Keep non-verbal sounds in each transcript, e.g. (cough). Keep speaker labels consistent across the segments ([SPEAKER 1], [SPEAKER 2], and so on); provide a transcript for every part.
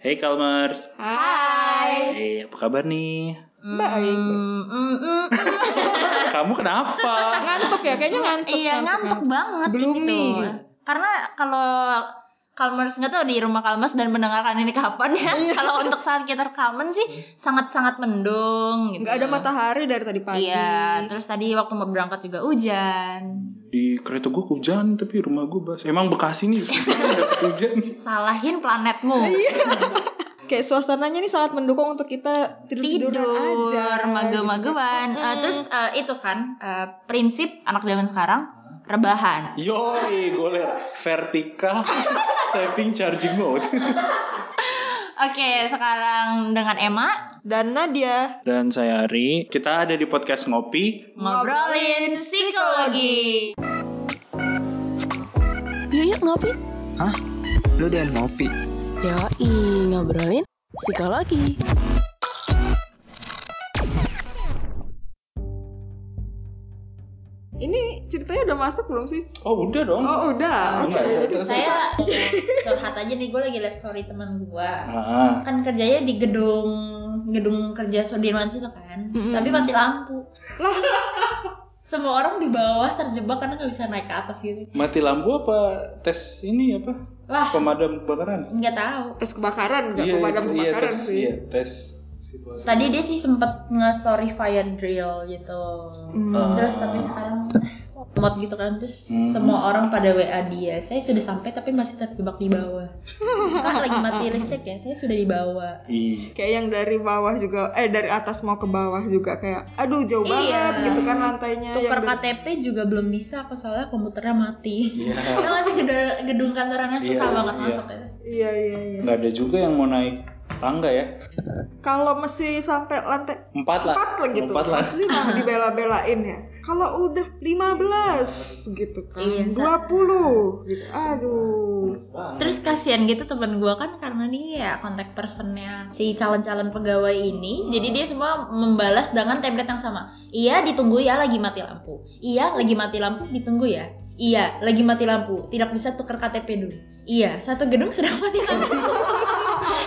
[SPEAKER 1] Hey Kalmers.
[SPEAKER 2] Hai.
[SPEAKER 1] Hey, apa kabar nih?
[SPEAKER 2] Baik.
[SPEAKER 3] Mm, mm, mm. (laughs)
[SPEAKER 1] Kamu kenapa?
[SPEAKER 2] Ngantuk ya? Kayaknya ngantuk.
[SPEAKER 3] iya ngantuk banget
[SPEAKER 2] Gloomy.
[SPEAKER 3] gitu. Karena kalau Kalmers nggak tahu di rumah Kalmers dan mendengarkan ini kapan ya.
[SPEAKER 2] Iya.
[SPEAKER 3] kalau untuk saat kita rekaman sih sangat-sangat mendung gitu.
[SPEAKER 2] Nggak ada matahari dari tadi pagi.
[SPEAKER 3] Iya, terus tadi waktu mau berangkat juga hujan.
[SPEAKER 1] Di kereta gue hujan tapi rumah gue bas. Emang Bekasi nih (laughs) hujan.
[SPEAKER 3] Salahin planetmu.
[SPEAKER 2] Iya. (laughs) Kayak suasananya nih sangat mendukung untuk kita tidur-tiduran
[SPEAKER 3] Tidur,
[SPEAKER 2] aja.
[SPEAKER 3] mage-mageban. Eh, terus eh, itu kan eh, prinsip anak zaman sekarang rebahan.
[SPEAKER 1] Yoi, goler. Vertika (laughs) saving charging mode.
[SPEAKER 3] Oke, sekarang dengan Emma
[SPEAKER 2] Dan Nadia.
[SPEAKER 1] Dan saya Ari. Kita ada di podcast Ngopi.
[SPEAKER 3] ngobrolin psikologi.
[SPEAKER 4] Yuk yuk ngopi.
[SPEAKER 5] Hah? Lu dan ngopi?
[SPEAKER 4] Yoi, ngobrolin psikologi.
[SPEAKER 2] Ini ceritanya udah masuk belum sih?
[SPEAKER 1] Oh udah dong.
[SPEAKER 2] Oh udah. Oke.
[SPEAKER 1] Enggak,
[SPEAKER 2] Jadi
[SPEAKER 3] Saya curhat aja nih, gue lagi liat story teman gue.
[SPEAKER 1] Ah,
[SPEAKER 3] Kan kerjanya di gedung gedung kerja Sudirman situ kan,
[SPEAKER 2] Mm-mm.
[SPEAKER 3] tapi mati lampu. (laughs) Semua orang di bawah terjebak karena nggak bisa naik ke atas gitu.
[SPEAKER 1] mati lampu apa tes ini apa?
[SPEAKER 3] Wah,
[SPEAKER 1] Pemadam kebakaran.
[SPEAKER 3] nggak tahu.
[SPEAKER 2] tes kebakaran nggak
[SPEAKER 1] Iya,
[SPEAKER 2] pemadam
[SPEAKER 1] iya,
[SPEAKER 2] kebakaran
[SPEAKER 1] tes,
[SPEAKER 2] sih.
[SPEAKER 1] Iya, tes situasi.
[SPEAKER 3] Tadi dia sih sempet nge-story fire drill gitu.
[SPEAKER 2] Hmm.
[SPEAKER 1] Ah.
[SPEAKER 3] Terus tapi sekarang mod gitu kan terus
[SPEAKER 1] Hmm.
[SPEAKER 3] semua orang pada WA dia. Saya sudah sampai tapi masih terjebak di bawah. kan lagi mati listrik ya, saya sudah di bawah.
[SPEAKER 1] Iya.
[SPEAKER 2] Kayak yang dari bawah juga, eh dari atas mau ke bawah juga kayak, aduh jauh
[SPEAKER 3] Iya.
[SPEAKER 2] banget gitu kan lantainya.
[SPEAKER 3] Tukar
[SPEAKER 2] yang dari-
[SPEAKER 3] KTP juga belum bisa apa soalnya komputernya mati.
[SPEAKER 1] Iya. (laughs)
[SPEAKER 3] Tau gak sih gedung, gedung kantorannya susah
[SPEAKER 1] Iya,
[SPEAKER 3] banget
[SPEAKER 1] iya.
[SPEAKER 3] masuk ya.
[SPEAKER 2] Iya iya iya.
[SPEAKER 1] Nggak ada juga yang mau naik tangga ya.
[SPEAKER 2] Kalau mesti sampai lantai
[SPEAKER 1] Empat lah.
[SPEAKER 2] empat lah gitu,
[SPEAKER 1] Empat lah.
[SPEAKER 2] pasti (laughs) dibela-belain ya. Kalau udah 15 gitu kan,
[SPEAKER 3] Iya,
[SPEAKER 2] 20 gitu. Aduh.
[SPEAKER 3] Terus kasihan gitu temen gue kan karena dia ya kontak personnya si calon-calon pegawai ini. Jadi dia semua membalas dengan template yang sama. Iya ditunggu ya lagi mati lampu. Iya lagi mati lampu ditunggu ya. Iya lagi mati lampu. Tidak bisa tuker KTP dulu. Iya satu gedung sedang mati lampu. (laughs)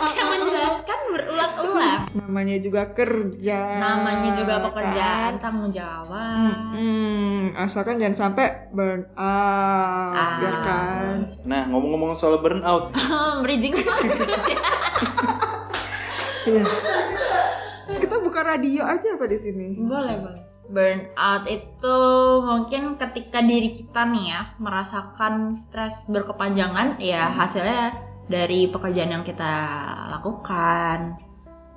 [SPEAKER 3] Kayak menjelaskan berulang-ulang.
[SPEAKER 2] Namanya juga kerja.
[SPEAKER 3] Namanya juga pekerjaan
[SPEAKER 2] kan?
[SPEAKER 3] tanggung jawab.
[SPEAKER 2] Hmm, asalkan jangan sampai burn out,
[SPEAKER 3] Ah.
[SPEAKER 2] ya kan?
[SPEAKER 1] Nah, ngomong-ngomong soal burnout,
[SPEAKER 3] Bridging (laughs) bagus (laughs) ya.
[SPEAKER 2] Iya. Kita buka radio aja apa di sini?
[SPEAKER 3] Boleh, boleh. Burnout itu mungkin ketika diri kita nih ya merasakan stres berkepanjangan ya hasilnya dari pekerjaan yang kita lakukan.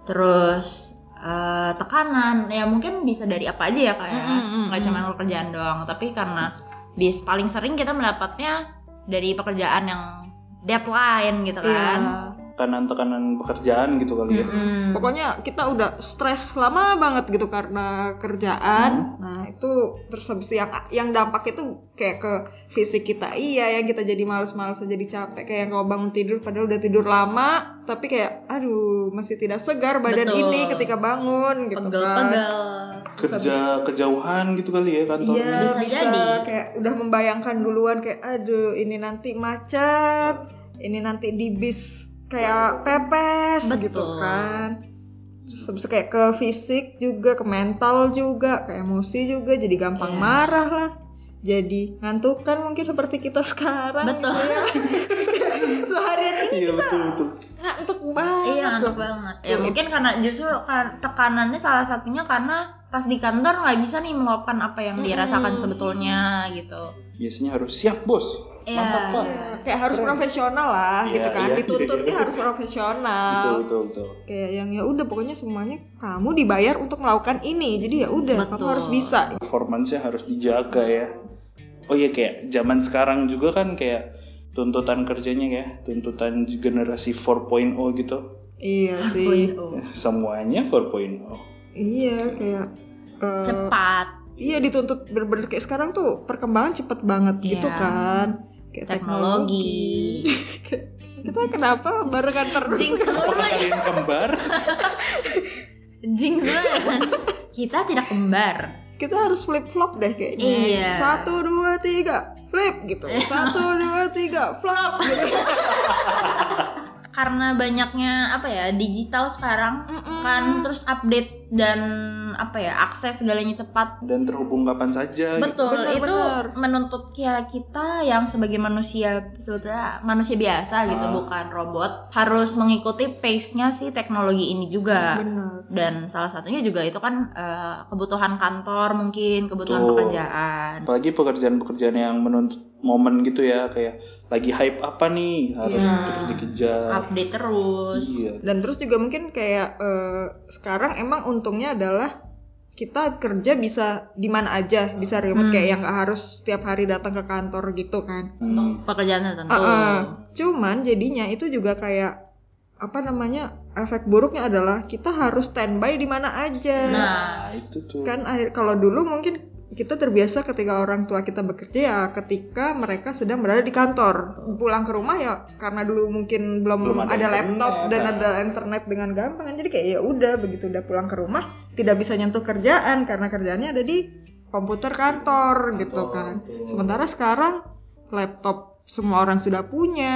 [SPEAKER 3] Terus eh, tekanan ya mungkin bisa dari apa aja ya kayak
[SPEAKER 2] Mm, mm, mm,
[SPEAKER 3] nggak cuma pekerjaan doang tapi karena bis paling sering kita mendapatnya dari pekerjaan yang deadline gitu
[SPEAKER 2] Iya.
[SPEAKER 3] kan.
[SPEAKER 1] Tekanan-tekanan pekerjaan gitu kali ya.
[SPEAKER 3] Mm-mm.
[SPEAKER 2] Pokoknya kita udah stres lama banget gitu karena kerjaan. Nah itu terus habis itu yang yang dampak itu kayak ke fisik kita iya yang kita jadi males-males jadi capek kayak kalau bangun tidur padahal udah tidur lama tapi kayak aduh masih tidak segar badan
[SPEAKER 3] Betul.
[SPEAKER 2] ini ketika bangun gitu kan.
[SPEAKER 3] Pegel-pegel.
[SPEAKER 1] Kerja kejauhan gitu kali ya kantornya.
[SPEAKER 2] Iya
[SPEAKER 3] Bisa
[SPEAKER 2] bisa,
[SPEAKER 3] jadi.
[SPEAKER 2] kayak udah membayangkan duluan kayak aduh ini nanti macet, ini nanti di bis kayak pepes
[SPEAKER 3] Betul.
[SPEAKER 2] gitu kan. Terus habis kayak ke fisik juga, ke mental juga, ke emosi juga jadi gampang
[SPEAKER 3] Iya.
[SPEAKER 2] marah lah. Jadi ngantukan mungkin seperti kita sekarang
[SPEAKER 3] Betul.
[SPEAKER 2] gitu ya. (laughs) Seharian ini
[SPEAKER 1] Iya betul betul.
[SPEAKER 2] ngantuk banget.
[SPEAKER 3] Iya ngantuk banget. Ya
[SPEAKER 2] Tuh.
[SPEAKER 3] mungkin karena justru kan- tekanannya salah satunya karena pas di kantor nggak bisa nih meluapkan apa yang dirasakan sebetulnya gitu.
[SPEAKER 1] Biasanya harus siap bos.
[SPEAKER 3] Iya.
[SPEAKER 1] Mantap pak.
[SPEAKER 2] Iya, kayak harus profesional lah
[SPEAKER 1] Iya,
[SPEAKER 2] gitu kan.
[SPEAKER 1] iya,
[SPEAKER 2] Dituntutnya harus profesional.
[SPEAKER 1] Betul betul betul.
[SPEAKER 2] kayak yang ya udah pokoknya semuanya kamu dibayar untuk melakukan ini jadi ya udah kamu harus bisa
[SPEAKER 1] Performance-nya harus dijaga ya. Oh iya kayak zaman sekarang juga kan kayak tuntutan kerjanya ya, tuntutan generasi 4.0 gitu.
[SPEAKER 2] iya (laughs) sih
[SPEAKER 3] Oh,
[SPEAKER 1] Semuanya 4.0.
[SPEAKER 2] iya kayak eh,
[SPEAKER 3] Cepat.
[SPEAKER 2] iya dituntut bener-bener kayak sekarang tuh perkembangan cepet banget gitu
[SPEAKER 3] Iya.
[SPEAKER 2] kan kayak
[SPEAKER 3] Teknologi.
[SPEAKER 2] teknologi (laughs) kita kenapa barengan terus
[SPEAKER 3] Jinx
[SPEAKER 1] kalian kembar? (laughs)
[SPEAKER 3] Jinx banget. Kita tidak kembar.
[SPEAKER 2] kita harus flip flop deh kayaknya
[SPEAKER 3] Iya.
[SPEAKER 2] satu dua tiga flip gitu (laughs) satu dua tiga flop gitu
[SPEAKER 3] karena banyaknya apa ya digital sekarang
[SPEAKER 2] Mm-mm.
[SPEAKER 3] kan terus update dan apa ya akses segalanya cepat
[SPEAKER 1] dan terhubung kapan saja. gitu.
[SPEAKER 3] betul
[SPEAKER 2] Benar,
[SPEAKER 3] itu
[SPEAKER 2] benar.
[SPEAKER 3] menuntut ya kita yang sebagai manusia sebetulnya manusia biasa gitu
[SPEAKER 1] Ah.
[SPEAKER 3] bukan robot harus mengikuti pace-nya si teknologi ini juga
[SPEAKER 2] benar
[SPEAKER 3] dan salah satunya juga itu kan eh, kebutuhan kantor mungkin kebutuhan
[SPEAKER 1] Betul.
[SPEAKER 3] pekerjaan
[SPEAKER 1] Apalagi pekerjaan-pekerjaan yang menuntut momen gitu ya, kayak lagi hype apa nih harus
[SPEAKER 2] Iya.
[SPEAKER 1] terus dikejar.
[SPEAKER 3] update terus
[SPEAKER 1] Iya.
[SPEAKER 2] dan terus juga mungkin kayak eh, sekarang emang untungnya adalah kita kerja bisa di mana aja bisa remote
[SPEAKER 3] Hmm.
[SPEAKER 2] kayak yang harus setiap hari datang ke kantor gitu kan
[SPEAKER 1] Hmm.
[SPEAKER 3] pekerjaan tertentu
[SPEAKER 2] Ah, ah. cuman jadinya itu juga kayak apa namanya efek buruknya adalah kita harus standby di mana aja
[SPEAKER 3] nah
[SPEAKER 1] Nah, itu tuh.
[SPEAKER 2] kan akhir kalau dulu mungkin kita terbiasa ketika orang tua kita bekerja ya ketika mereka sedang berada di kantor pulang ke rumah ya karena dulu mungkin belum,
[SPEAKER 1] Belum ada
[SPEAKER 2] ada,
[SPEAKER 1] internet,
[SPEAKER 2] laptop dan
[SPEAKER 1] kan.
[SPEAKER 2] ada internet dengan gampang kan. jadi kayak ya udah begitu udah pulang ke rumah tidak bisa nyentuh kerjaan karena kerjaannya ada di komputer kantor gitu kan
[SPEAKER 1] betul.
[SPEAKER 2] sementara sekarang laptop semua orang sudah punya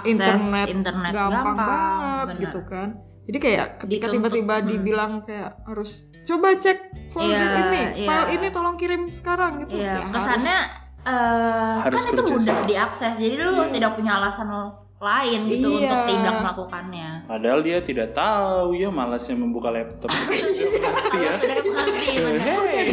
[SPEAKER 3] akses
[SPEAKER 2] internet,
[SPEAKER 3] internet,
[SPEAKER 2] gampang, banget
[SPEAKER 3] benar.
[SPEAKER 2] gitu kan jadi kayak ketika tiba-tiba
[SPEAKER 3] hmm.
[SPEAKER 2] dibilang kayak harus coba cek folder
[SPEAKER 3] Iya,
[SPEAKER 2] ini
[SPEAKER 3] iya.
[SPEAKER 2] file ini tolong kirim sekarang gitu
[SPEAKER 3] Iya,
[SPEAKER 2] Ya,
[SPEAKER 3] kesannya eh,
[SPEAKER 1] Harus
[SPEAKER 3] kan itu mudah
[SPEAKER 1] sama.
[SPEAKER 3] diakses, jadi lu
[SPEAKER 1] Iya.
[SPEAKER 3] tidak punya alasan lain gitu
[SPEAKER 2] Iya.
[SPEAKER 3] untuk tidak melakukannya.
[SPEAKER 1] Padahal dia tidak tahu ya malasnya membuka laptop. Ya.
[SPEAKER 3] Sudah mengerti, benar.
[SPEAKER 1] Hey,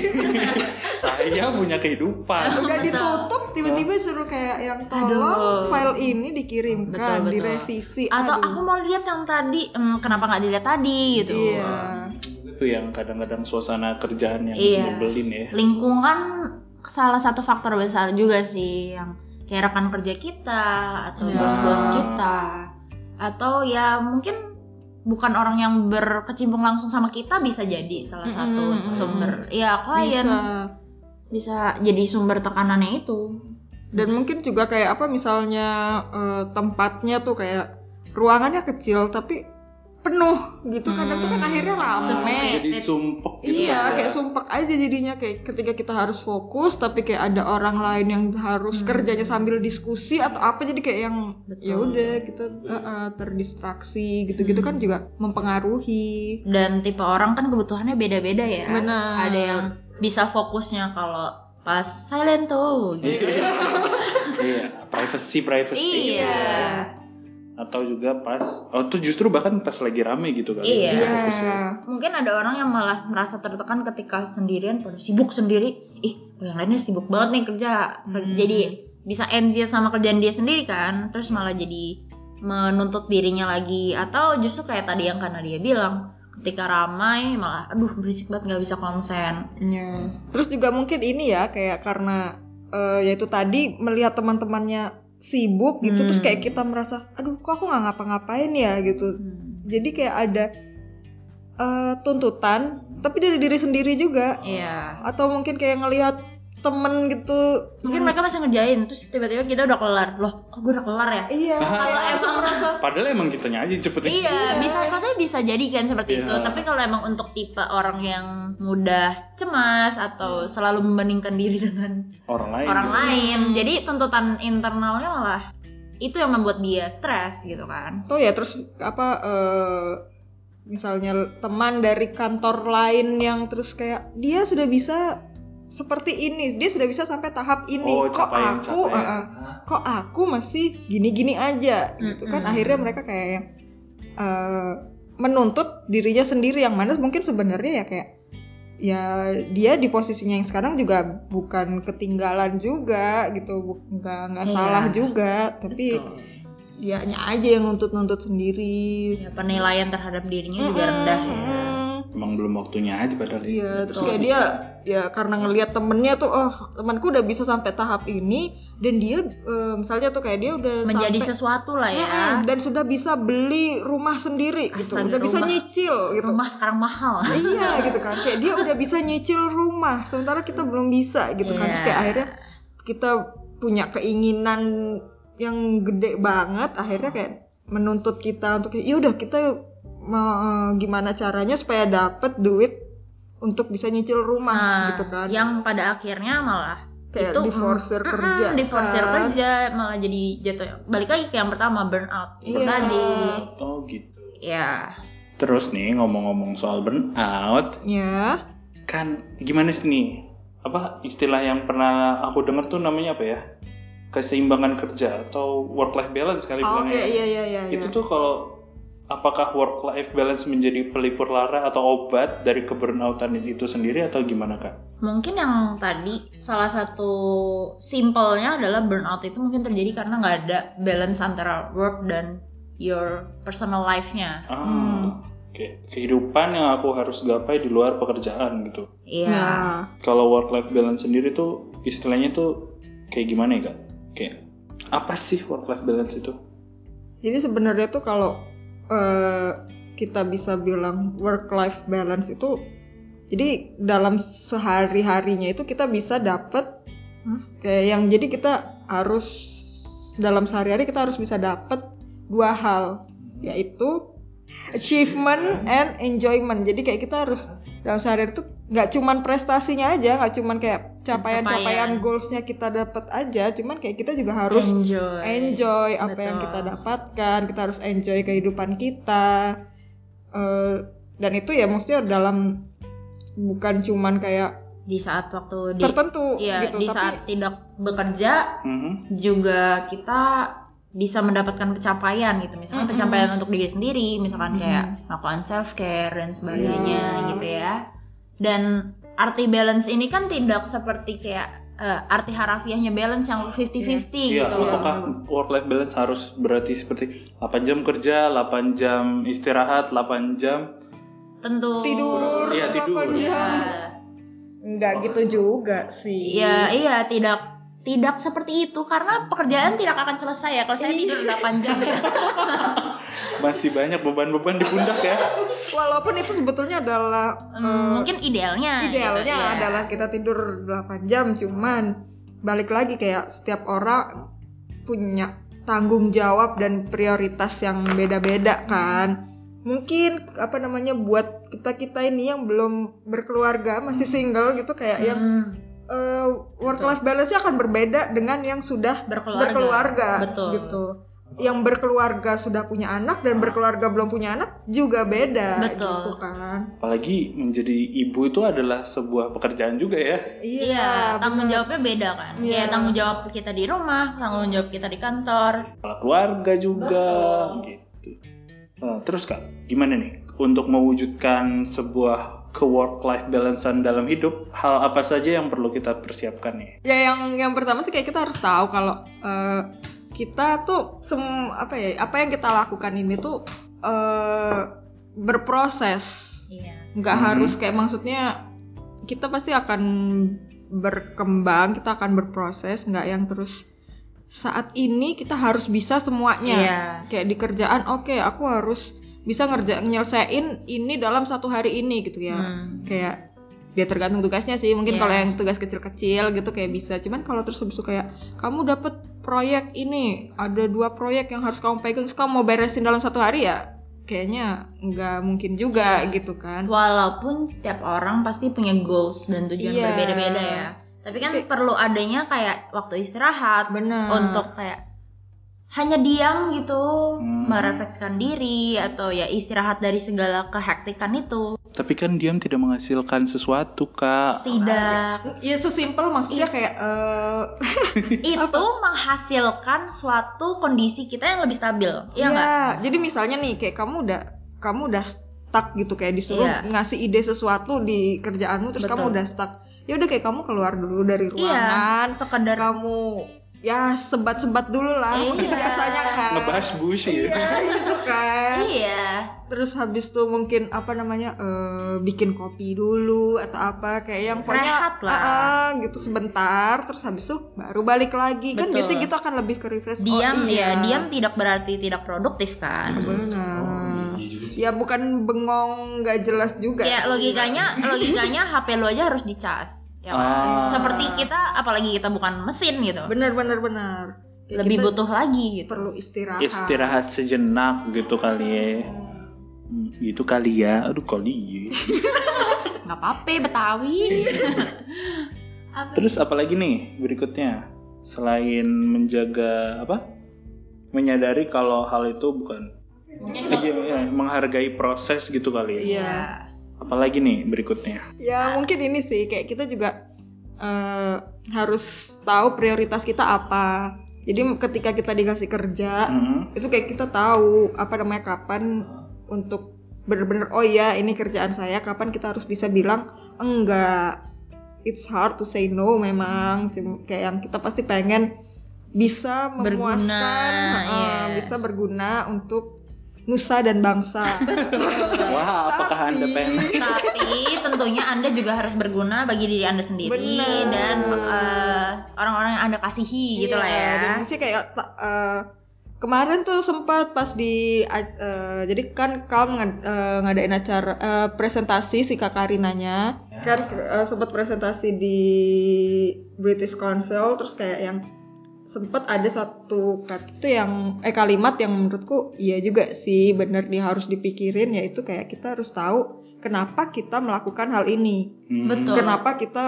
[SPEAKER 1] saya punya kehidupan.
[SPEAKER 2] harus udah
[SPEAKER 3] Betul.
[SPEAKER 2] ditutup tiba-tiba suruh kayak yang tolong
[SPEAKER 3] Aduh.
[SPEAKER 2] file ini dikirimkan
[SPEAKER 3] Betul, betul.
[SPEAKER 2] direvisi
[SPEAKER 3] Atau
[SPEAKER 2] Aduh.
[SPEAKER 3] aku mau lihat yang tadi, hmm, kenapa nggak dilihat tadi gitu.
[SPEAKER 2] iya
[SPEAKER 1] Itu yang kadang-kadang suasana kerjaan yang
[SPEAKER 3] Iya.
[SPEAKER 1] nyebelin ya.
[SPEAKER 3] Lingkungan salah satu faktor besar juga sih yang kayak rekan kerja kita atau
[SPEAKER 2] Nah.
[SPEAKER 3] bos-bos kita atau ya mungkin bukan orang yang berkecimpung langsung sama kita bisa jadi salah satu
[SPEAKER 2] Mm-mm.
[SPEAKER 3] sumber ya klien
[SPEAKER 2] bisa
[SPEAKER 3] bisa jadi sumber tekanannya itu
[SPEAKER 2] dan mungkin juga kayak apa misalnya eh, tempatnya tuh kayak ruangannya kecil tapi penuh gitu kadang tuh kan akhirnya rame
[SPEAKER 1] Jadi sumpek gitu.
[SPEAKER 2] Iya,
[SPEAKER 1] ya.
[SPEAKER 2] kayak sumpek aja jadinya kayak ketika kita harus fokus tapi kayak ada orang lain yang harus kerjanya sambil diskusi atau apa jadi kayak yang
[SPEAKER 3] Betul.
[SPEAKER 2] ya udah kita uh, uh, terdistraksi gitu-gitu kan juga mempengaruhi.
[SPEAKER 3] dan tipe orang kan kebutuhannya beda-beda ya
[SPEAKER 2] Benar.
[SPEAKER 3] ada yang bisa fokusnya kalau pas silent tuh gitu (laughs)
[SPEAKER 1] Iya, privacy privacy.
[SPEAKER 3] iya
[SPEAKER 1] Atau juga pas oh tuh justru bahkan pas lagi rame gitu kan.
[SPEAKER 3] Iya.
[SPEAKER 1] Bisa ya.
[SPEAKER 3] mungkin ada orang yang malah merasa tertekan ketika sendirian pada sibuk sendiri ih yang lainnya sibuk banget nih kerja jadi bisa enzias sama kerjaan dia sendiri kan terus malah jadi menuntut dirinya lagi atau justru kayak tadi yang karena dia bilang ketika ramai malah aduh berisik banget nggak bisa konsen
[SPEAKER 2] Iya. Terus juga mungkin ini ya kayak karena eh, yaitu tadi melihat teman-temannya sibuk gitu
[SPEAKER 3] Hmm.
[SPEAKER 2] terus kayak kita merasa aduh kok aku nggak ngapa-ngapain ya gitu. Jadi kayak ada eh, tuntutan tapi dari diri sendiri juga
[SPEAKER 3] iya
[SPEAKER 2] atau mungkin kayak ngelihat temen gitu
[SPEAKER 3] mungkin mereka masih ngerjain terus tiba-tiba kita udah kelar loh kok gue udah kelar ya
[SPEAKER 2] iya
[SPEAKER 3] kalau emang
[SPEAKER 2] merasa
[SPEAKER 1] Padahal emang kitanya aja cepet
[SPEAKER 3] Iya, bisa maksudnya bisa jadi kan seperti
[SPEAKER 1] Iya.
[SPEAKER 3] itu. Tapi kalau emang untuk tipe orang yang mudah cemas atau selalu membandingkan diri dengan
[SPEAKER 1] orang lain.
[SPEAKER 3] orang
[SPEAKER 1] gitu.
[SPEAKER 3] lain, jadi tuntutan internalnya malah itu yang membuat dia stres gitu kan.
[SPEAKER 2] tuh ya terus apa eh, misalnya teman dari kantor lain yang terus kayak dia sudah bisa seperti ini. Dia sudah bisa sampai tahap ini.
[SPEAKER 1] Oh,
[SPEAKER 2] kok
[SPEAKER 1] capaian
[SPEAKER 2] aku
[SPEAKER 1] capaian.
[SPEAKER 2] ah, ah, kok aku masih gini-gini aja gitu kan. Akhirnya mereka kayak yang eh, menuntut dirinya sendiri yang mana mungkin sebenarnya ya kayak ya dia di posisinya yang sekarang juga bukan ketinggalan juga gitu. Nggak nggak
[SPEAKER 3] Iya.
[SPEAKER 2] salah juga tapi
[SPEAKER 3] Betul.
[SPEAKER 2] dianya aja yang nuntut-nuntut sendiri.
[SPEAKER 3] Ya, penilaian terhadap dirinya juga rendah ya.
[SPEAKER 1] Emang belum waktunya aja padahal.
[SPEAKER 2] Iya, terus kayak dia ya karena ngelihat temennya tuh, oh temanku udah bisa sampai tahap ini dan dia eh, misalnya tuh kayak dia udah
[SPEAKER 3] Menjadi
[SPEAKER 2] sampai,
[SPEAKER 3] sesuatu lah ya.
[SPEAKER 2] Mm-mm, dan sudah bisa beli rumah sendiri gitu,
[SPEAKER 3] Astaga,
[SPEAKER 2] udah bisa
[SPEAKER 3] rumah.
[SPEAKER 2] nyicil gitu.
[SPEAKER 3] Rumah sekarang mahal. (laughs)
[SPEAKER 2] iya gitu kan, kayak dia udah bisa nyicil rumah, sementara kita belum bisa gitu kan. Terus
[SPEAKER 3] Iya.
[SPEAKER 2] kayak akhirnya kita punya keinginan yang gede banget, akhirnya kayak menuntut kita untuk ya udah kita mau gimana caranya supaya dapet duit untuk bisa nyicil rumah
[SPEAKER 3] Nah,
[SPEAKER 2] gitu kan.
[SPEAKER 3] yang pada akhirnya malah
[SPEAKER 2] kayak
[SPEAKER 3] itu
[SPEAKER 2] diforsir
[SPEAKER 3] mm,
[SPEAKER 2] kerja
[SPEAKER 3] mm, diforsir
[SPEAKER 2] kan.
[SPEAKER 3] kerja malah jadi jatuh balik lagi ke yang pertama burnout
[SPEAKER 2] Iya.
[SPEAKER 3] tadi
[SPEAKER 1] Oh gitu.
[SPEAKER 3] ya
[SPEAKER 1] Terus nih ngomong-ngomong soal burnout,
[SPEAKER 2] ya
[SPEAKER 1] kan gimana sih nih? Apa istilah yang pernah aku dengar tuh namanya apa ya? Keseimbangan kerja atau work life balance kali
[SPEAKER 2] Oh,
[SPEAKER 1] bilangnya.
[SPEAKER 2] oke iya iya iya
[SPEAKER 1] Itu
[SPEAKER 2] iya.
[SPEAKER 1] tuh kalau apakah work life balance menjadi pelipur lara atau obat dari keburnoutan itu sendiri atau gimana kak?
[SPEAKER 3] mungkin yang tadi salah satu simpelnya adalah burnout itu mungkin terjadi karena nggak ada balance antara work dan your personal life-nya
[SPEAKER 1] Ah,
[SPEAKER 2] Hmm.
[SPEAKER 1] oke. Kehidupan yang aku harus gapai di luar pekerjaan gitu.
[SPEAKER 3] iya
[SPEAKER 2] Ya.
[SPEAKER 1] Kalau work life balance sendiri tuh istilahnya tuh kayak gimana ya kak? Kayak apa sih work life balance itu?
[SPEAKER 2] Jadi sebenarnya tuh kalau eh, kita bisa bilang work life balance itu jadi dalam sehari harinya itu kita bisa dapet Hah? kayak yang jadi kita harus dalam sehari-hari kita harus bisa dapet dua hal yaitu achievement and enjoyment jadi kayak kita harus dalam sehari itu nggak cuman prestasinya aja nggak cuman kayak capaian-capaian goalsnya kita dapet aja cuman kayak kita juga harus
[SPEAKER 3] enjoy
[SPEAKER 2] enjoy apa yang
[SPEAKER 3] Betul.
[SPEAKER 2] kita dapatkan kita harus enjoy kehidupan kita Eh, dan itu ya maksudnya dalam bukan cuman kayak
[SPEAKER 3] di saat waktu di
[SPEAKER 2] tertentu
[SPEAKER 3] iya
[SPEAKER 2] gitu
[SPEAKER 3] di
[SPEAKER 2] tapi
[SPEAKER 3] saat tidak bekerja
[SPEAKER 1] Mhm.
[SPEAKER 3] juga kita bisa mendapatkan pencapaian gitu misalkan
[SPEAKER 2] Mm-mm.
[SPEAKER 3] pencapaian untuk diri sendiri misalkan
[SPEAKER 2] Mm-mm.
[SPEAKER 3] kayak melakukan self care dan sebagainya
[SPEAKER 2] Iya.
[SPEAKER 3] gitu ya dan arti balance ini kan tidak seperti kayak eh, arti harafiahnya balance yang 50-50
[SPEAKER 1] Iya,
[SPEAKER 3] gitu
[SPEAKER 1] apakah work life balance harus berarti seperti 8 jam kerja, 8 jam istirahat, 8 jam
[SPEAKER 3] tentu.
[SPEAKER 2] Tidur
[SPEAKER 1] Iya, tidur.
[SPEAKER 2] 8 jam.
[SPEAKER 3] Ya,
[SPEAKER 2] nggak gitu juga sih.
[SPEAKER 3] Iya iya tidak tidak seperti itu karena pekerjaan tidak akan selesai ya kalau saya tidur 8 jam ya. (laughs)
[SPEAKER 1] masih banyak beban-beban di pundak ya.
[SPEAKER 2] walaupun itu sebetulnya adalah
[SPEAKER 3] Hmm,
[SPEAKER 2] eh,
[SPEAKER 3] mungkin idealnya
[SPEAKER 2] idealnya
[SPEAKER 3] gitu, iya.
[SPEAKER 2] adalah kita tidur 8 jam cuman balik lagi kayak setiap orang punya tanggung jawab dan prioritas yang beda-beda kan mungkin apa namanya buat kita kita ini yang belum berkeluarga masih single gitu kayak yang
[SPEAKER 3] Hmm,
[SPEAKER 2] work life balance-nya akan berbeda dengan yang sudah
[SPEAKER 3] berkeluarga.
[SPEAKER 2] berkeluarga
[SPEAKER 3] Betul.
[SPEAKER 2] gitu yang berkeluarga sudah punya anak dan berkeluarga belum punya anak juga beda
[SPEAKER 3] Betul.
[SPEAKER 2] gitu kan
[SPEAKER 1] Apalagi menjadi ibu itu adalah sebuah pekerjaan juga ya.
[SPEAKER 3] Iya, tanggung
[SPEAKER 2] benar.
[SPEAKER 3] jawabnya beda kan.
[SPEAKER 2] Iya.
[SPEAKER 3] Kayak tanggung jawab kita di rumah, tanggung jawab kita di kantor.
[SPEAKER 1] Kepala keluarga juga gitu. Nah, terus kak, gimana nih untuk mewujudkan sebuah ke work life balancean dalam hidup? Hal apa saja yang perlu kita persiapkan nih?
[SPEAKER 2] Ya yang yang pertama sih kayak kita harus tahu kalau eh, kita tuh sem apa ya apa yang kita lakukan ini tuh eh berproses
[SPEAKER 3] Iya.
[SPEAKER 2] nggak
[SPEAKER 1] Mhm.
[SPEAKER 2] harus kayak maksudnya kita pasti akan berkembang kita akan berproses nggak yang terus saat ini kita harus bisa semuanya
[SPEAKER 3] Iya.
[SPEAKER 2] kayak di kerjaan oke aku harus bisa ngerja nyelesain ini dalam satu hari ini gitu ya
[SPEAKER 3] Hmm.
[SPEAKER 2] kayak dia tergantung tugasnya sih mungkin
[SPEAKER 3] Iya.
[SPEAKER 2] kalau yang tugas kecil-kecil gitu kayak bisa cuman kalau terus habis itu kayak kamu dapat proyek ini ada dua proyek yang harus kamu pegang terus kamu mau beresin dalam satu hari ya kayaknya nggak mungkin juga
[SPEAKER 3] Iya.
[SPEAKER 2] gitu kan
[SPEAKER 3] Walaupun setiap orang pasti punya goals dan tujuan
[SPEAKER 2] Iya.
[SPEAKER 3] berbeda-beda ya. Tapi kan
[SPEAKER 2] Tapi-
[SPEAKER 3] perlu adanya kayak waktu istirahat
[SPEAKER 2] benar
[SPEAKER 3] untuk kayak hanya diam gitu,
[SPEAKER 1] Hmm.
[SPEAKER 3] merefleksikan diri atau ya istirahat dari segala kehektikan itu.
[SPEAKER 1] Tapi kan diam tidak menghasilkan sesuatu kak.
[SPEAKER 3] Tidak
[SPEAKER 2] ya sesimpel maksudnya kayak eh, (laughs)
[SPEAKER 3] itu menghasilkan suatu kondisi kita yang lebih stabil. Iya nggak?
[SPEAKER 2] Iya, jadi misalnya nih kayak kamu udah kamu udah stuck gitu kayak disuruh
[SPEAKER 3] Iya.
[SPEAKER 2] ngasih ide sesuatu di kerjaanmu terus
[SPEAKER 3] Betul.
[SPEAKER 2] kamu udah stuck. Ya udah kayak kamu keluar dulu dari ruangan,
[SPEAKER 3] Iya, sekedar
[SPEAKER 2] kamu ya sebat-sebat dulu lah
[SPEAKER 3] Iya.
[SPEAKER 2] mungkin biasanya kan.
[SPEAKER 1] Ngebahas bullshit ya.
[SPEAKER 2] Iya gitu kan.
[SPEAKER 3] Iya.
[SPEAKER 2] Terus habis tuh mungkin apa namanya eh, bikin kopi dulu atau apa kayak yang pokoknya
[SPEAKER 3] Rehat lah.
[SPEAKER 2] ah, ah, gitu sebentar terus habis itu baru balik lagi kan
[SPEAKER 3] Betul.
[SPEAKER 2] biasanya gitu akan lebih ke refresh.
[SPEAKER 3] Diam
[SPEAKER 2] oh,
[SPEAKER 3] ya,
[SPEAKER 2] iya.
[SPEAKER 3] diam tidak berarti tidak produktif kan.
[SPEAKER 2] Benar. Ya bukan bengong nggak jelas juga.
[SPEAKER 3] Ya
[SPEAKER 2] sih.
[SPEAKER 3] logikanya, logikanya HP lu aja harus dicas. Ya kan?
[SPEAKER 1] Ah.
[SPEAKER 3] Seperti kita, apalagi kita bukan mesin gitu.
[SPEAKER 2] Bener bener bener. Ya,
[SPEAKER 3] Lebih butuh lagi gitu.
[SPEAKER 2] perlu istirahat.
[SPEAKER 1] Istirahat sejenak gitu kali ya. Hmm, Gitu kali ya. Aduh kali ya. (laughs)
[SPEAKER 3] Nggak apa-apa, Betawi. (laughs) Apa?
[SPEAKER 1] Terus apalagi nih berikutnya selain menjaga apa? Menyadari kalau hal itu bukan
[SPEAKER 3] Mungkin
[SPEAKER 1] ya, menghargai proses gitu kali ya.
[SPEAKER 2] Iya.
[SPEAKER 1] Apalagi nih berikutnya.
[SPEAKER 2] Ya mungkin ini sih kayak kita juga eh, harus tahu prioritas kita apa. Jadi ketika kita dikasih kerja
[SPEAKER 1] Hmm.
[SPEAKER 2] itu kayak kita tahu apa namanya kapan untuk bener-bener oh ya ini kerjaan saya kapan kita harus bisa bilang enggak. It's hard to say no memang kayak yang kita pasti pengen bisa
[SPEAKER 3] Berguna,
[SPEAKER 2] memuaskan, eh,
[SPEAKER 3] iya.
[SPEAKER 2] bisa berguna untuk nusa dan bangsa.
[SPEAKER 1] Wah, apakah Anda
[SPEAKER 2] Tapi-
[SPEAKER 1] pengen
[SPEAKER 3] Tapi tentunya Anda juga harus berguna bagi diri Anda sendiri
[SPEAKER 2] Benar.
[SPEAKER 3] dan eh, orang-orang yang Anda kasihi gitu lah
[SPEAKER 2] Iya,
[SPEAKER 3] ya.
[SPEAKER 2] Dan maksudnya kayak eh, kemarin tuh sempat pas di eh, jadi kan Kalm ngad- eh, ngadain acara eh, presentasi si Kak Karinanya kan eh, sempat presentasi di British Council terus kayak yang sempat ada satu kata itu yang eh kalimat yang menurutku iya juga sih bener dia harus dipikirin yaitu kayak kita harus tahu kenapa kita melakukan hal ini
[SPEAKER 1] Hmm.
[SPEAKER 3] Betul.
[SPEAKER 2] kenapa kita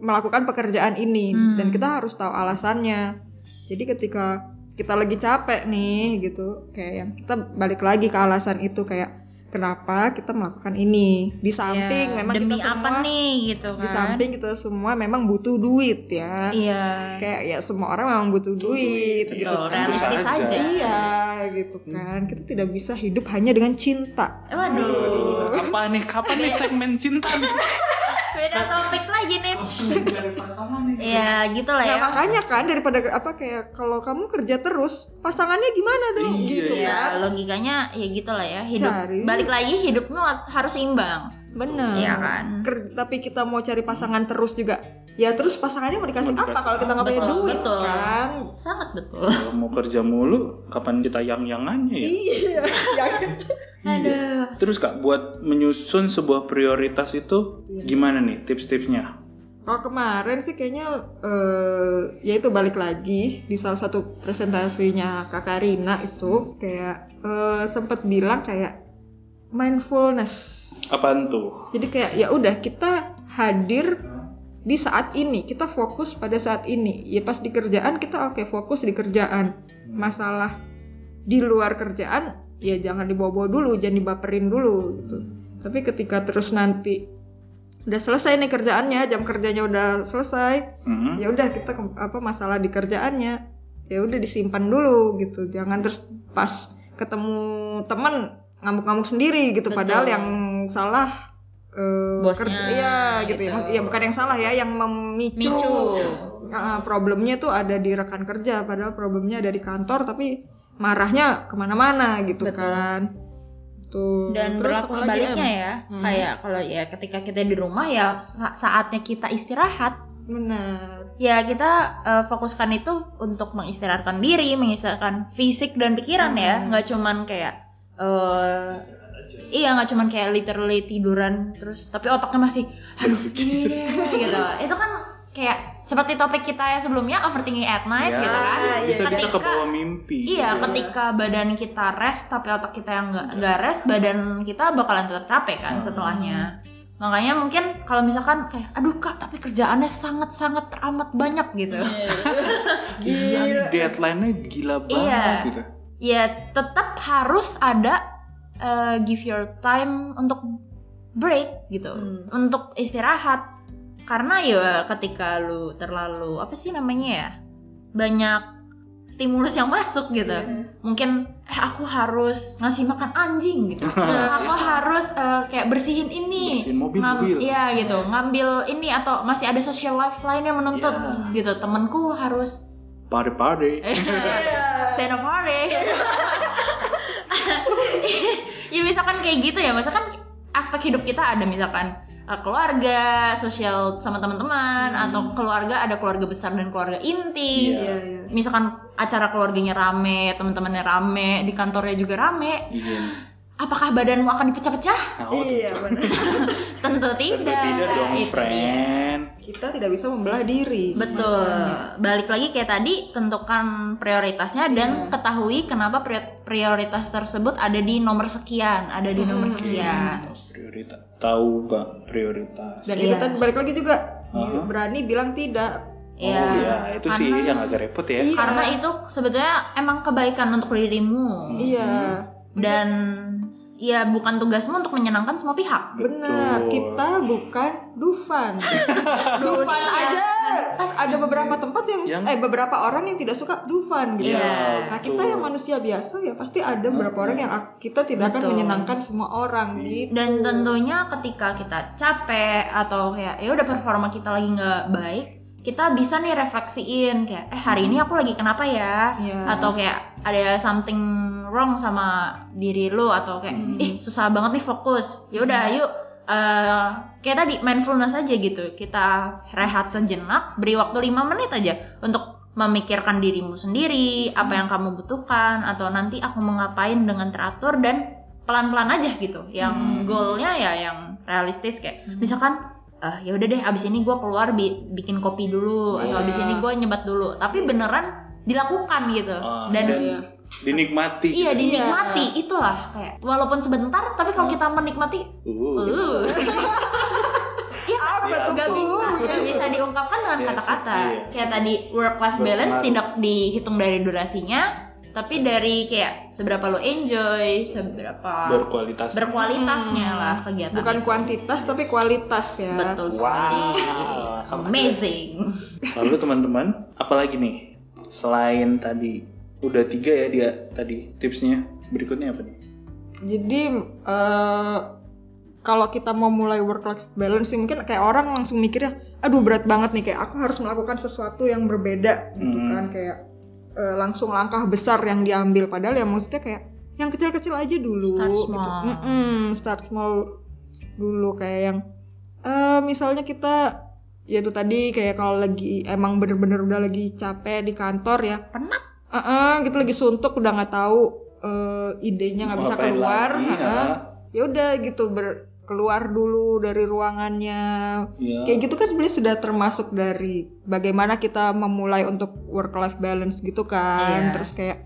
[SPEAKER 2] melakukan pekerjaan ini
[SPEAKER 3] Hmm.
[SPEAKER 2] dan kita harus tahu alasannya. Jadi ketika kita lagi capek nih gitu, kayak yang kita balik lagi ke alasan itu kayak kenapa kita melakukan ini. Di samping
[SPEAKER 3] Ya,
[SPEAKER 2] memang
[SPEAKER 3] demi
[SPEAKER 2] kita semua
[SPEAKER 3] apa nih gitu kan.
[SPEAKER 2] di samping kita semua memang butuh duit ya.
[SPEAKER 3] Iya.
[SPEAKER 2] Kayak ya semua orang memang butuh duit gitu
[SPEAKER 3] Betul,
[SPEAKER 2] kan.
[SPEAKER 3] realistis
[SPEAKER 1] saja.
[SPEAKER 3] aja.
[SPEAKER 2] Iya gitu kan. Kita tidak bisa hidup hanya dengan cinta.
[SPEAKER 3] Waduh.
[SPEAKER 1] Waduh, apa nih? Kapan nih segmen cinta nih? (laughs)
[SPEAKER 3] Beda topik lagi nih.
[SPEAKER 1] Pasangan nih.
[SPEAKER 3] Iya, gitu lah
[SPEAKER 2] Nah
[SPEAKER 3] ya.
[SPEAKER 2] makanya kan daripada apa kayak kalau kamu kerja terus pasangannya gimana dong
[SPEAKER 1] Iya,
[SPEAKER 2] gitu
[SPEAKER 3] Ya,
[SPEAKER 2] kan
[SPEAKER 3] logikanya ya gitu lah ya. Hidup
[SPEAKER 2] Cari.
[SPEAKER 3] balik lagi hidupmu harus seimbang.
[SPEAKER 2] benar
[SPEAKER 3] Iya kan?
[SPEAKER 2] Ker- tapi kita mau cari pasangan terus juga ya terus pasangannya mau dikasih
[SPEAKER 1] Mau
[SPEAKER 2] apa
[SPEAKER 1] dikasih
[SPEAKER 2] kalau kita nggak punya duit
[SPEAKER 3] betul.
[SPEAKER 2] kan
[SPEAKER 3] Sangat betul.
[SPEAKER 1] Kalau mau kerja mulu, kapan kita yang-yangannya ya?
[SPEAKER 2] iya (laughs) jangan
[SPEAKER 3] Aduh.
[SPEAKER 1] Terus kak, buat menyusun sebuah prioritas itu gimana nih tips-tipsnya?
[SPEAKER 2] kalau kemarin sih kayaknya eh ya itu balik lagi di salah satu presentasinya Kak Karina itu kayak eh, sempat bilang kayak mindfulness
[SPEAKER 1] Apaan tuh?
[SPEAKER 2] Jadi kayak ya udah kita hadir di saat ini, kita fokus pada saat ini. Ya pas di kerjaan kita oke fokus di kerjaan. Masalah di luar kerjaan ya jangan dibawa-bawa dulu, jangan dibaperin dulu gitu. Tapi ketika terus nanti udah selesai nih kerjaannya, jam kerjanya udah selesai,
[SPEAKER 1] Hmm?
[SPEAKER 2] ya udah kita ke- apa masalah di kerjaannya ya udah disimpan dulu gitu. Jangan terus pas ketemu teman ngamuk-ngamuk sendiri gitu
[SPEAKER 3] Betul.
[SPEAKER 2] padahal yang salah eh,
[SPEAKER 3] Bosnya,
[SPEAKER 2] kerja iya gitu, ya
[SPEAKER 3] gitu.
[SPEAKER 2] ya bukan yang salah ya yang memicu
[SPEAKER 3] Micu.
[SPEAKER 2] Ah, problemnya tuh ada di rekan kerja padahal problemnya ada di kantor tapi marahnya ke mana-mana gitu
[SPEAKER 3] Betul.
[SPEAKER 2] kan tuh
[SPEAKER 3] Dan
[SPEAKER 2] Terus
[SPEAKER 3] berlaku sebaliknya ya.
[SPEAKER 2] Hmm.
[SPEAKER 3] Kayak kalau ya ketika kita di rumah ya sa- saatnya kita istirahat.
[SPEAKER 2] benar
[SPEAKER 3] Ya kita eh, fokuskan itu untuk mengistirahatkan diri, mengistirahatkan fisik dan pikiran ya, nggak cuman kayak eh iya nggak cuman kayak literally tiduran terus, tapi otaknya masih aduh (laughs) ini deh gitu. Itu kan kayak seperti topik kita ya sebelumnya overthinking at night
[SPEAKER 1] Ya,
[SPEAKER 3] gitu kan.
[SPEAKER 1] Bisa-bisa ke
[SPEAKER 3] Ketika-
[SPEAKER 1] bawah mimpi.
[SPEAKER 3] Iya, ketika badan kita rest tapi otak kita yang nggak nggak rest, badan kita bakalan tetap capek kan setelahnya. Makanya mungkin kalau misalkan kayak, aduh kak, tapi kerjaannya sangat-sangat teramat banyak gitu. (laughs)
[SPEAKER 1] Gila nih deadline-nya gila banget
[SPEAKER 3] Iya.
[SPEAKER 1] gitu.
[SPEAKER 3] ya tetap harus ada uh, give your time untuk break gitu, untuk istirahat. Karena ya ketika lu terlalu apa sih namanya ya banyak stimulus yang masuk gitu. Mungkin eh aku harus ngasih makan anjing gitu. (laughs) aku harus uh, kayak bersihin ini.
[SPEAKER 1] Bersihin mobil,
[SPEAKER 3] Ngam-
[SPEAKER 1] mobil.
[SPEAKER 3] Iya gitu, ngambil ini atau masih ada social life lain yang menuntut
[SPEAKER 1] Iya.
[SPEAKER 3] gitu. Temanku harus
[SPEAKER 1] Pade-pade. (laughs)
[SPEAKER 3] Senopare. (laughs) (laughs) ya misalkan kayak gitu ya, misalkan aspek hidup kita ada misalkan uh, keluarga, sosial sama teman-teman atau keluarga ada keluarga besar dan keluarga inti.
[SPEAKER 1] Iya.
[SPEAKER 2] iya iya
[SPEAKER 3] Misalkan acara keluarganya rame, teman-temannya rame, di kantornya juga rame.
[SPEAKER 1] Iya.
[SPEAKER 3] Apakah badanmu akan dipecah-pecah?
[SPEAKER 1] Oh,
[SPEAKER 2] iya benar (laughs)
[SPEAKER 3] Tentu tidak.
[SPEAKER 1] Tentu tidak dong,
[SPEAKER 3] Itu dia.
[SPEAKER 1] friend.
[SPEAKER 2] Kita tidak bisa membelah diri
[SPEAKER 3] Betul.
[SPEAKER 2] masalahnya.
[SPEAKER 3] Balik lagi kayak tadi, tentukan prioritasnya dan
[SPEAKER 2] Iya.
[SPEAKER 3] ketahui kenapa prior- prioritas tersebut ada di nomor sekian, ada di nomor sekian.
[SPEAKER 1] Prioritas. Tahu bang prioritas.
[SPEAKER 2] dan itu
[SPEAKER 3] Iya.
[SPEAKER 2] tadi balik lagi juga
[SPEAKER 1] Aha.
[SPEAKER 2] berani bilang tidak
[SPEAKER 1] Oh iya, itu sih
[SPEAKER 3] karena-
[SPEAKER 1] yang agak repot ya.
[SPEAKER 2] Iya.
[SPEAKER 3] Karena itu sebetulnya emang kebaikan untuk dirimu
[SPEAKER 2] iya
[SPEAKER 3] dan ya bukan tugasmu untuk menyenangkan semua pihak.
[SPEAKER 2] benar kita bukan Dufan. (laughs) Dufan aja. Ada beberapa tempat yang,
[SPEAKER 1] Yang-
[SPEAKER 2] eh beberapa orang yang tidak suka Dufan gitu.
[SPEAKER 3] Iya,
[SPEAKER 2] nah kita
[SPEAKER 1] betul.
[SPEAKER 2] yang manusia biasa ya pasti ada beberapa orang yang ak- kita tidak akan
[SPEAKER 3] Betul.
[SPEAKER 2] menyenangkan semua orang gitu.
[SPEAKER 3] Dan tentunya ketika kita capek atau kayak ya udah performa kita lagi nggak baik, kita bisa nih refleksiin kayak eh hari ini aku lagi kenapa ya?
[SPEAKER 2] Iya.
[SPEAKER 3] Atau kayak ada something wrong sama diri lu atau kayak ih susah banget nih fokus. Ya udah yuk eh, kayak tadi mindfulness aja gitu. Kita rehat sejenak, beri waktu 5 menit aja untuk memikirkan dirimu sendiri, apa yang kamu butuhkan atau nanti aku mau ngapain dengan teratur dan pelan-pelan aja gitu. Yang goalnya ya yang realistis kayak misalkan eh ya udah deh abis ini gue keluar bi- bikin kopi dulu atau
[SPEAKER 2] Iya.
[SPEAKER 3] abis ini gue nyebat dulu. Tapi beneran dilakukan gitu.
[SPEAKER 1] Ah,
[SPEAKER 3] dan
[SPEAKER 1] dan dinikmati.
[SPEAKER 3] iya
[SPEAKER 1] gitu.
[SPEAKER 3] dinikmati. Itulah kayak walaupun sebentar tapi kalau kita menikmati
[SPEAKER 1] Uh,
[SPEAKER 3] uh. (laughs) Iya,
[SPEAKER 2] apa tuh
[SPEAKER 3] nggak
[SPEAKER 2] Bu?
[SPEAKER 3] bisa nggak bisa diungkapkan dengan
[SPEAKER 1] Yes,
[SPEAKER 3] kata-kata.
[SPEAKER 1] iya.
[SPEAKER 3] kayak tadi work life balance tidak dihitung dari durasinya tapi dari kayak seberapa lo enjoy seberapa
[SPEAKER 1] berkualitas.
[SPEAKER 3] berkualitasnya lah kegiatan
[SPEAKER 2] bukan
[SPEAKER 3] itu.
[SPEAKER 2] kuantitas tapi kualitas ya
[SPEAKER 3] betul sekali
[SPEAKER 1] Wow.
[SPEAKER 3] amazing
[SPEAKER 1] Lalu teman-teman, apalagi nih selain tadi udah tiga ya dia tadi tipsnya. Berikutnya apa nih?
[SPEAKER 2] Jadi eh, kalau kita mau mulai work life balance sih mungkin kayak orang langsung mikirnya, aduh berat banget nih kayak aku harus melakukan sesuatu yang berbeda gitu
[SPEAKER 1] Hmm.
[SPEAKER 2] kan kayak eh, langsung langkah besar yang diambil padahal ya maksudnya kayak yang kecil-kecil aja dulu.
[SPEAKER 3] Start
[SPEAKER 2] gitu.
[SPEAKER 3] small.
[SPEAKER 2] Mm-mm, start small dulu kayak yang eh misalnya kita ya itu tadi kayak kalau lagi emang bener-bener udah lagi capek di kantor ya
[SPEAKER 3] penat
[SPEAKER 2] Heeh, gitu lagi suntuk udah nggak tahu eh, idenya nggak bisa keluar.
[SPEAKER 1] lagi,
[SPEAKER 2] heeh.
[SPEAKER 1] ya.
[SPEAKER 2] Ya udah gitu ber keluar dulu dari ruangannya.
[SPEAKER 1] Ya.
[SPEAKER 2] Kayak gitu kan sebenarnya sudah termasuk dari bagaimana kita memulai untuk work life balance gitu kan.
[SPEAKER 3] Iya.
[SPEAKER 2] Terus kayak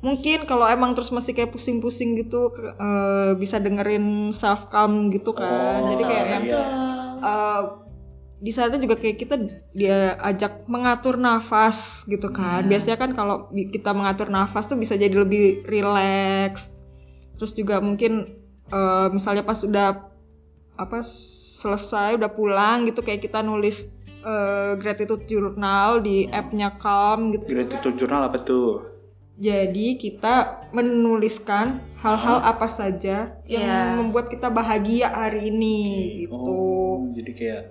[SPEAKER 2] mungkin kalau emang terus masih kayak pusing-pusing gitu eh, bisa dengerin self calm gitu kan.
[SPEAKER 1] Oh,
[SPEAKER 2] Jadi kayak
[SPEAKER 1] iya.
[SPEAKER 2] yang eh, di sana juga kayak kita dia ajak mengatur nafas gitu kan. Biasanya kan kalau kita mengatur nafas tuh bisa jadi lebih rileks. Terus juga mungkin eh, misalnya pas udah apa selesai udah pulang gitu kayak kita nulis eh, gratitude journal di app-nya Calm gitu.
[SPEAKER 1] Gratitude journal apa tuh?
[SPEAKER 2] Jadi kita menuliskan hal-hal apa saja yang
[SPEAKER 3] Iya.
[SPEAKER 2] membuat kita bahagia hari ini gitu.
[SPEAKER 1] Oh, jadi kayak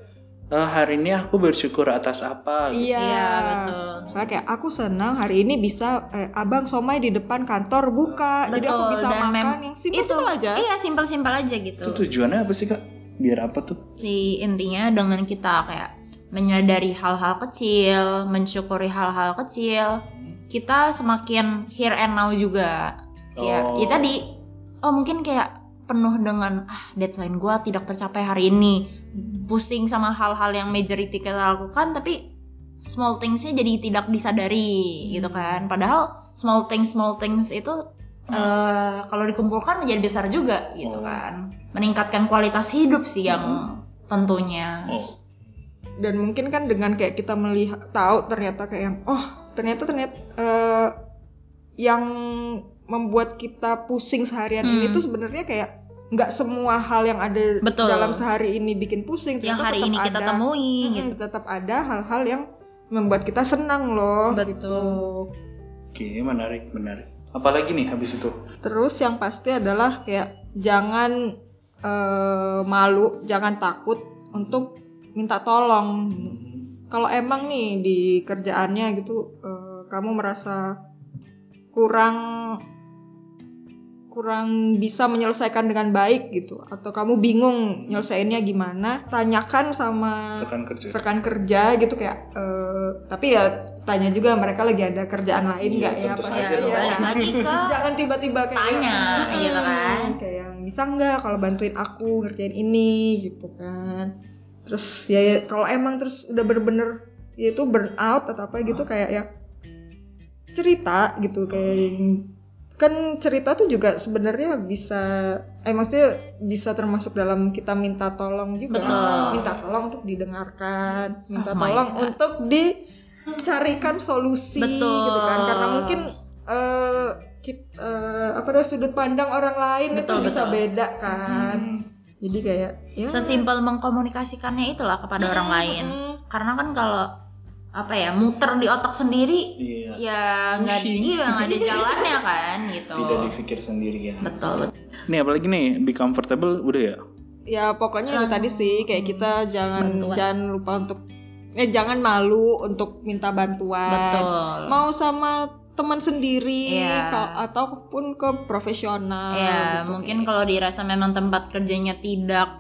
[SPEAKER 1] "Eh, hari ini aku bersyukur atas apa? gitu.
[SPEAKER 2] Iya.
[SPEAKER 3] Iya, betul.
[SPEAKER 2] Soalnya kayak aku senang hari ini bisa eh, abang somai di depan kantor buka, jadi aku
[SPEAKER 3] Betul,
[SPEAKER 2] bisa
[SPEAKER 3] dan
[SPEAKER 2] makan yang simpel-simpel
[SPEAKER 3] itu,
[SPEAKER 2] aja.
[SPEAKER 3] Iya, simpel-simpel aja gitu.
[SPEAKER 1] Itu tujuannya apa sih kak? Biar apa tuh?
[SPEAKER 3] Si intinya dengan kita kayak menyadari hal-hal kecil, mensyukuri hal-hal kecil, kita semakin here and now juga. Kayak
[SPEAKER 1] Oh.
[SPEAKER 3] ya tadi, oh mungkin kayak penuh dengan ah deadline gua tidak tercapai hari ini, pusing sama hal-hal yang majority kita lakukan, tapi small thingsnya jadi tidak disadari gitu kan. Padahal small things small things itu eh, kalau dikumpulkan menjadi besar juga gitu
[SPEAKER 1] Oh.
[SPEAKER 3] kan. Meningkatkan kualitas hidup sih yang tentunya.
[SPEAKER 1] Oh,
[SPEAKER 2] Dan mungkin kan dengan kayak kita melihat tahu ternyata kayak yang oh ternyata ternyata eh, yang membuat kita pusing seharian ini
[SPEAKER 3] Hmm.
[SPEAKER 2] tuh sebenarnya kayak nggak semua hal yang ada
[SPEAKER 3] Betul.
[SPEAKER 2] dalam sehari ini bikin pusing.
[SPEAKER 3] yang hari
[SPEAKER 2] tetap
[SPEAKER 3] ini kita
[SPEAKER 2] ada-
[SPEAKER 3] temui
[SPEAKER 2] Mm-mm,
[SPEAKER 3] gitu.
[SPEAKER 2] tetap ada hal-hal yang membuat kita senang loh.
[SPEAKER 3] Betul.
[SPEAKER 2] gitu.
[SPEAKER 1] Oke, menarik, menarik. Apalagi nih habis itu?
[SPEAKER 2] Terus yang pasti adalah kayak jangan eh, malu, jangan takut untuk minta tolong. Kalau emang nih di kerjaannya gitu eh, kamu merasa kurang kurang bisa menyelesaikan dengan baik gitu atau kamu bingung nyelesainnya gimana tanyakan sama
[SPEAKER 1] Rekan kerja.
[SPEAKER 2] rekan kerja gitu kayak eh, tapi ya tanya juga mereka lagi ada kerjaan lain
[SPEAKER 1] Iya,
[SPEAKER 2] nggak ya pas ya, ya.
[SPEAKER 3] Balik lagi ke (laughs)
[SPEAKER 2] jangan tiba-tiba kayak
[SPEAKER 3] Tanya,
[SPEAKER 2] "Hmm,
[SPEAKER 3] gitu kan."
[SPEAKER 2] kayak yang bisa nggak kalau bantuin aku ngerjain ini gitu kan terus ya, kalau emang terus udah bener-bener ya itu burn out atau apa gitu kayak ya cerita gitu kayak yang kan cerita tuh juga sebenarnya bisa eh maksudnya bisa termasuk dalam kita minta tolong juga
[SPEAKER 3] Betul.
[SPEAKER 2] minta tolong untuk didengarkan minta
[SPEAKER 3] Oh
[SPEAKER 2] tolong untuk dicarikan solusi
[SPEAKER 3] Betul.
[SPEAKER 2] gitu kan karena mungkin eh kit- eh, apa namanya, sudut pandang orang lain
[SPEAKER 3] Betul,
[SPEAKER 2] itu bisa
[SPEAKER 3] betul.
[SPEAKER 2] beda kan
[SPEAKER 1] Hmm.
[SPEAKER 2] jadi kayak ya
[SPEAKER 3] Sesimpel mengkomunikasikannya itulah kepada orang lain.
[SPEAKER 2] mm,
[SPEAKER 3] Karena kan kalau apa ya muter di otak sendiri
[SPEAKER 1] Iya.
[SPEAKER 3] ya nggak iya nggak ada jalannya kan gitu.
[SPEAKER 1] Tidak dipikir sendirian.
[SPEAKER 3] Betul betul.
[SPEAKER 1] Nih apalagi nih be comfortable udah ya.
[SPEAKER 2] ya pokoknya itu tadi sih kayak kita jangan
[SPEAKER 3] Bantuan.
[SPEAKER 2] jangan lupa untuk eh jangan malu untuk minta bantuan
[SPEAKER 3] Betul.
[SPEAKER 2] mau sama teman sendiri ka- ataupun ke profesional
[SPEAKER 3] Ya,
[SPEAKER 2] gitu.
[SPEAKER 3] mungkin kalau dirasa memang tempat kerjanya tidak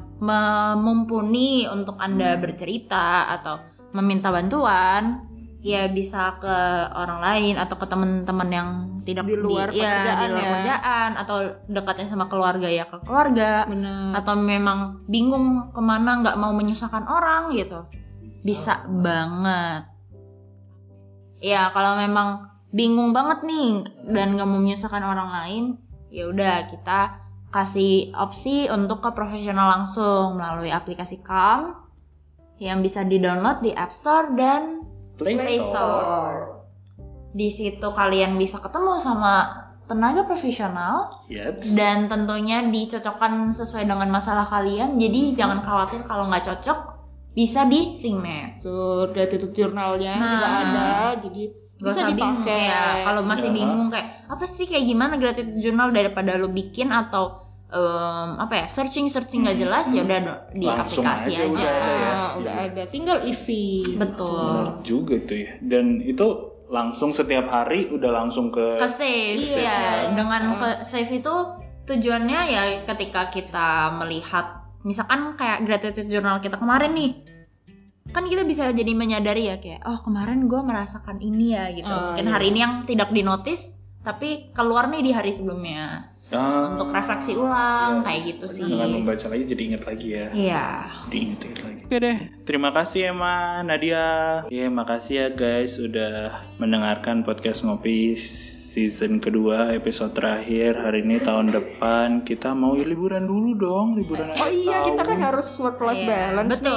[SPEAKER 3] mumpuni untuk Anda bercerita atau meminta bantuan, ya bisa ke orang lain atau ke teman-teman yang tidak
[SPEAKER 2] Di luar
[SPEAKER 3] ya,
[SPEAKER 2] pekerjaan
[SPEAKER 3] di luar
[SPEAKER 2] ya.
[SPEAKER 3] pekerjaan atau dekatnya sama keluarga ya ke keluarga.
[SPEAKER 2] Benar.
[SPEAKER 3] Atau memang bingung ke mana nggak mau menyusahkan orang gitu. Bisa banget. Ya kalau memang bingung banget nih dan nggak mau menyusahkan orang lain ya udah kita kasih opsi untuk ke profesional langsung melalui aplikasi Calm yang bisa di-download di App Store dan
[SPEAKER 1] Play,
[SPEAKER 3] Play Store. Di situ kalian bisa ketemu sama tenaga profesional
[SPEAKER 1] Yes.
[SPEAKER 3] dan tentunya dicocokkan sesuai dengan masalah kalian. Jadi jangan khawatir kalau nggak cocok bisa di rematch.
[SPEAKER 2] so gratitude jurnalnya
[SPEAKER 3] Nah.
[SPEAKER 2] juga ada jadi
[SPEAKER 3] Gak
[SPEAKER 2] bisa
[SPEAKER 3] usah bingung
[SPEAKER 2] dipakai
[SPEAKER 3] ya. Kalau masih
[SPEAKER 1] Ya.
[SPEAKER 3] bingung kayak apa sih kayak gimana gratitude journal daripada lo bikin atau em, apa ya searching searching nggak jelas ya udah di
[SPEAKER 1] Langsung
[SPEAKER 3] aplikasi
[SPEAKER 1] aja,
[SPEAKER 3] aja.
[SPEAKER 1] udah ada ya.
[SPEAKER 2] Ah, udah
[SPEAKER 1] Iya.
[SPEAKER 2] ada tinggal isi
[SPEAKER 3] Betul.
[SPEAKER 1] Benar juga itu ya. Dan itu langsung setiap hari udah langsung ke
[SPEAKER 3] Ke save
[SPEAKER 2] Iya.
[SPEAKER 3] ya. Dengan ke save itu tujuannya ya ketika kita melihat misalkan kayak gratitude journal kita kemarin nih kan kita bisa jadi menyadari ya kayak oh kemarin gue merasakan ini ya gitu
[SPEAKER 2] Oh,
[SPEAKER 3] mungkin
[SPEAKER 2] iya.
[SPEAKER 3] hari ini yang tidak dinotis tapi keluar nih di hari sebelumnya
[SPEAKER 1] Ah,
[SPEAKER 3] untuk refleksi ulang
[SPEAKER 1] iya,
[SPEAKER 3] kayak gitu sih
[SPEAKER 1] Dengan membaca lagi jadi ingat lagi ya.
[SPEAKER 3] iya
[SPEAKER 1] Diinget lagi. Oke deh. Terima kasih Emma, Nadia. Ya, makasih ya guys udah mendengarkan podcast ngopi season kedua episode terakhir hari ini tahun depan kita mau liburan dulu dong liburan
[SPEAKER 2] oh iya kita kan
[SPEAKER 1] tahun.
[SPEAKER 2] harus work life
[SPEAKER 3] Iya,
[SPEAKER 2] balance
[SPEAKER 3] betul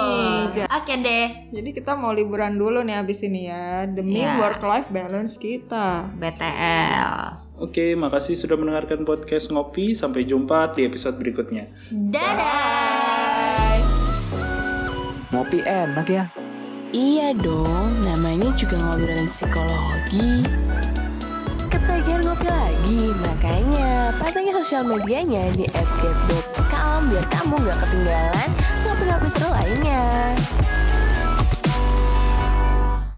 [SPEAKER 2] nih
[SPEAKER 3] oke deh
[SPEAKER 2] jadi kita mau liburan dulu nih abis ini ya demi
[SPEAKER 3] Iya.
[SPEAKER 2] work life balance kita
[SPEAKER 3] BTL
[SPEAKER 1] Oke, makasih sudah mendengarkan podcast ngopi. Sampai jumpa di episode berikutnya.
[SPEAKER 3] dadah
[SPEAKER 5] Ngopi enak ya.
[SPEAKER 4] Iya dong, namanya juga ngobrolin psikologi. Ketagihan ngopi lagi, makanya pantengin sosial medianya di @get.calm biar kamu nggak ketinggalan ngopi-ngopi seru lainnya.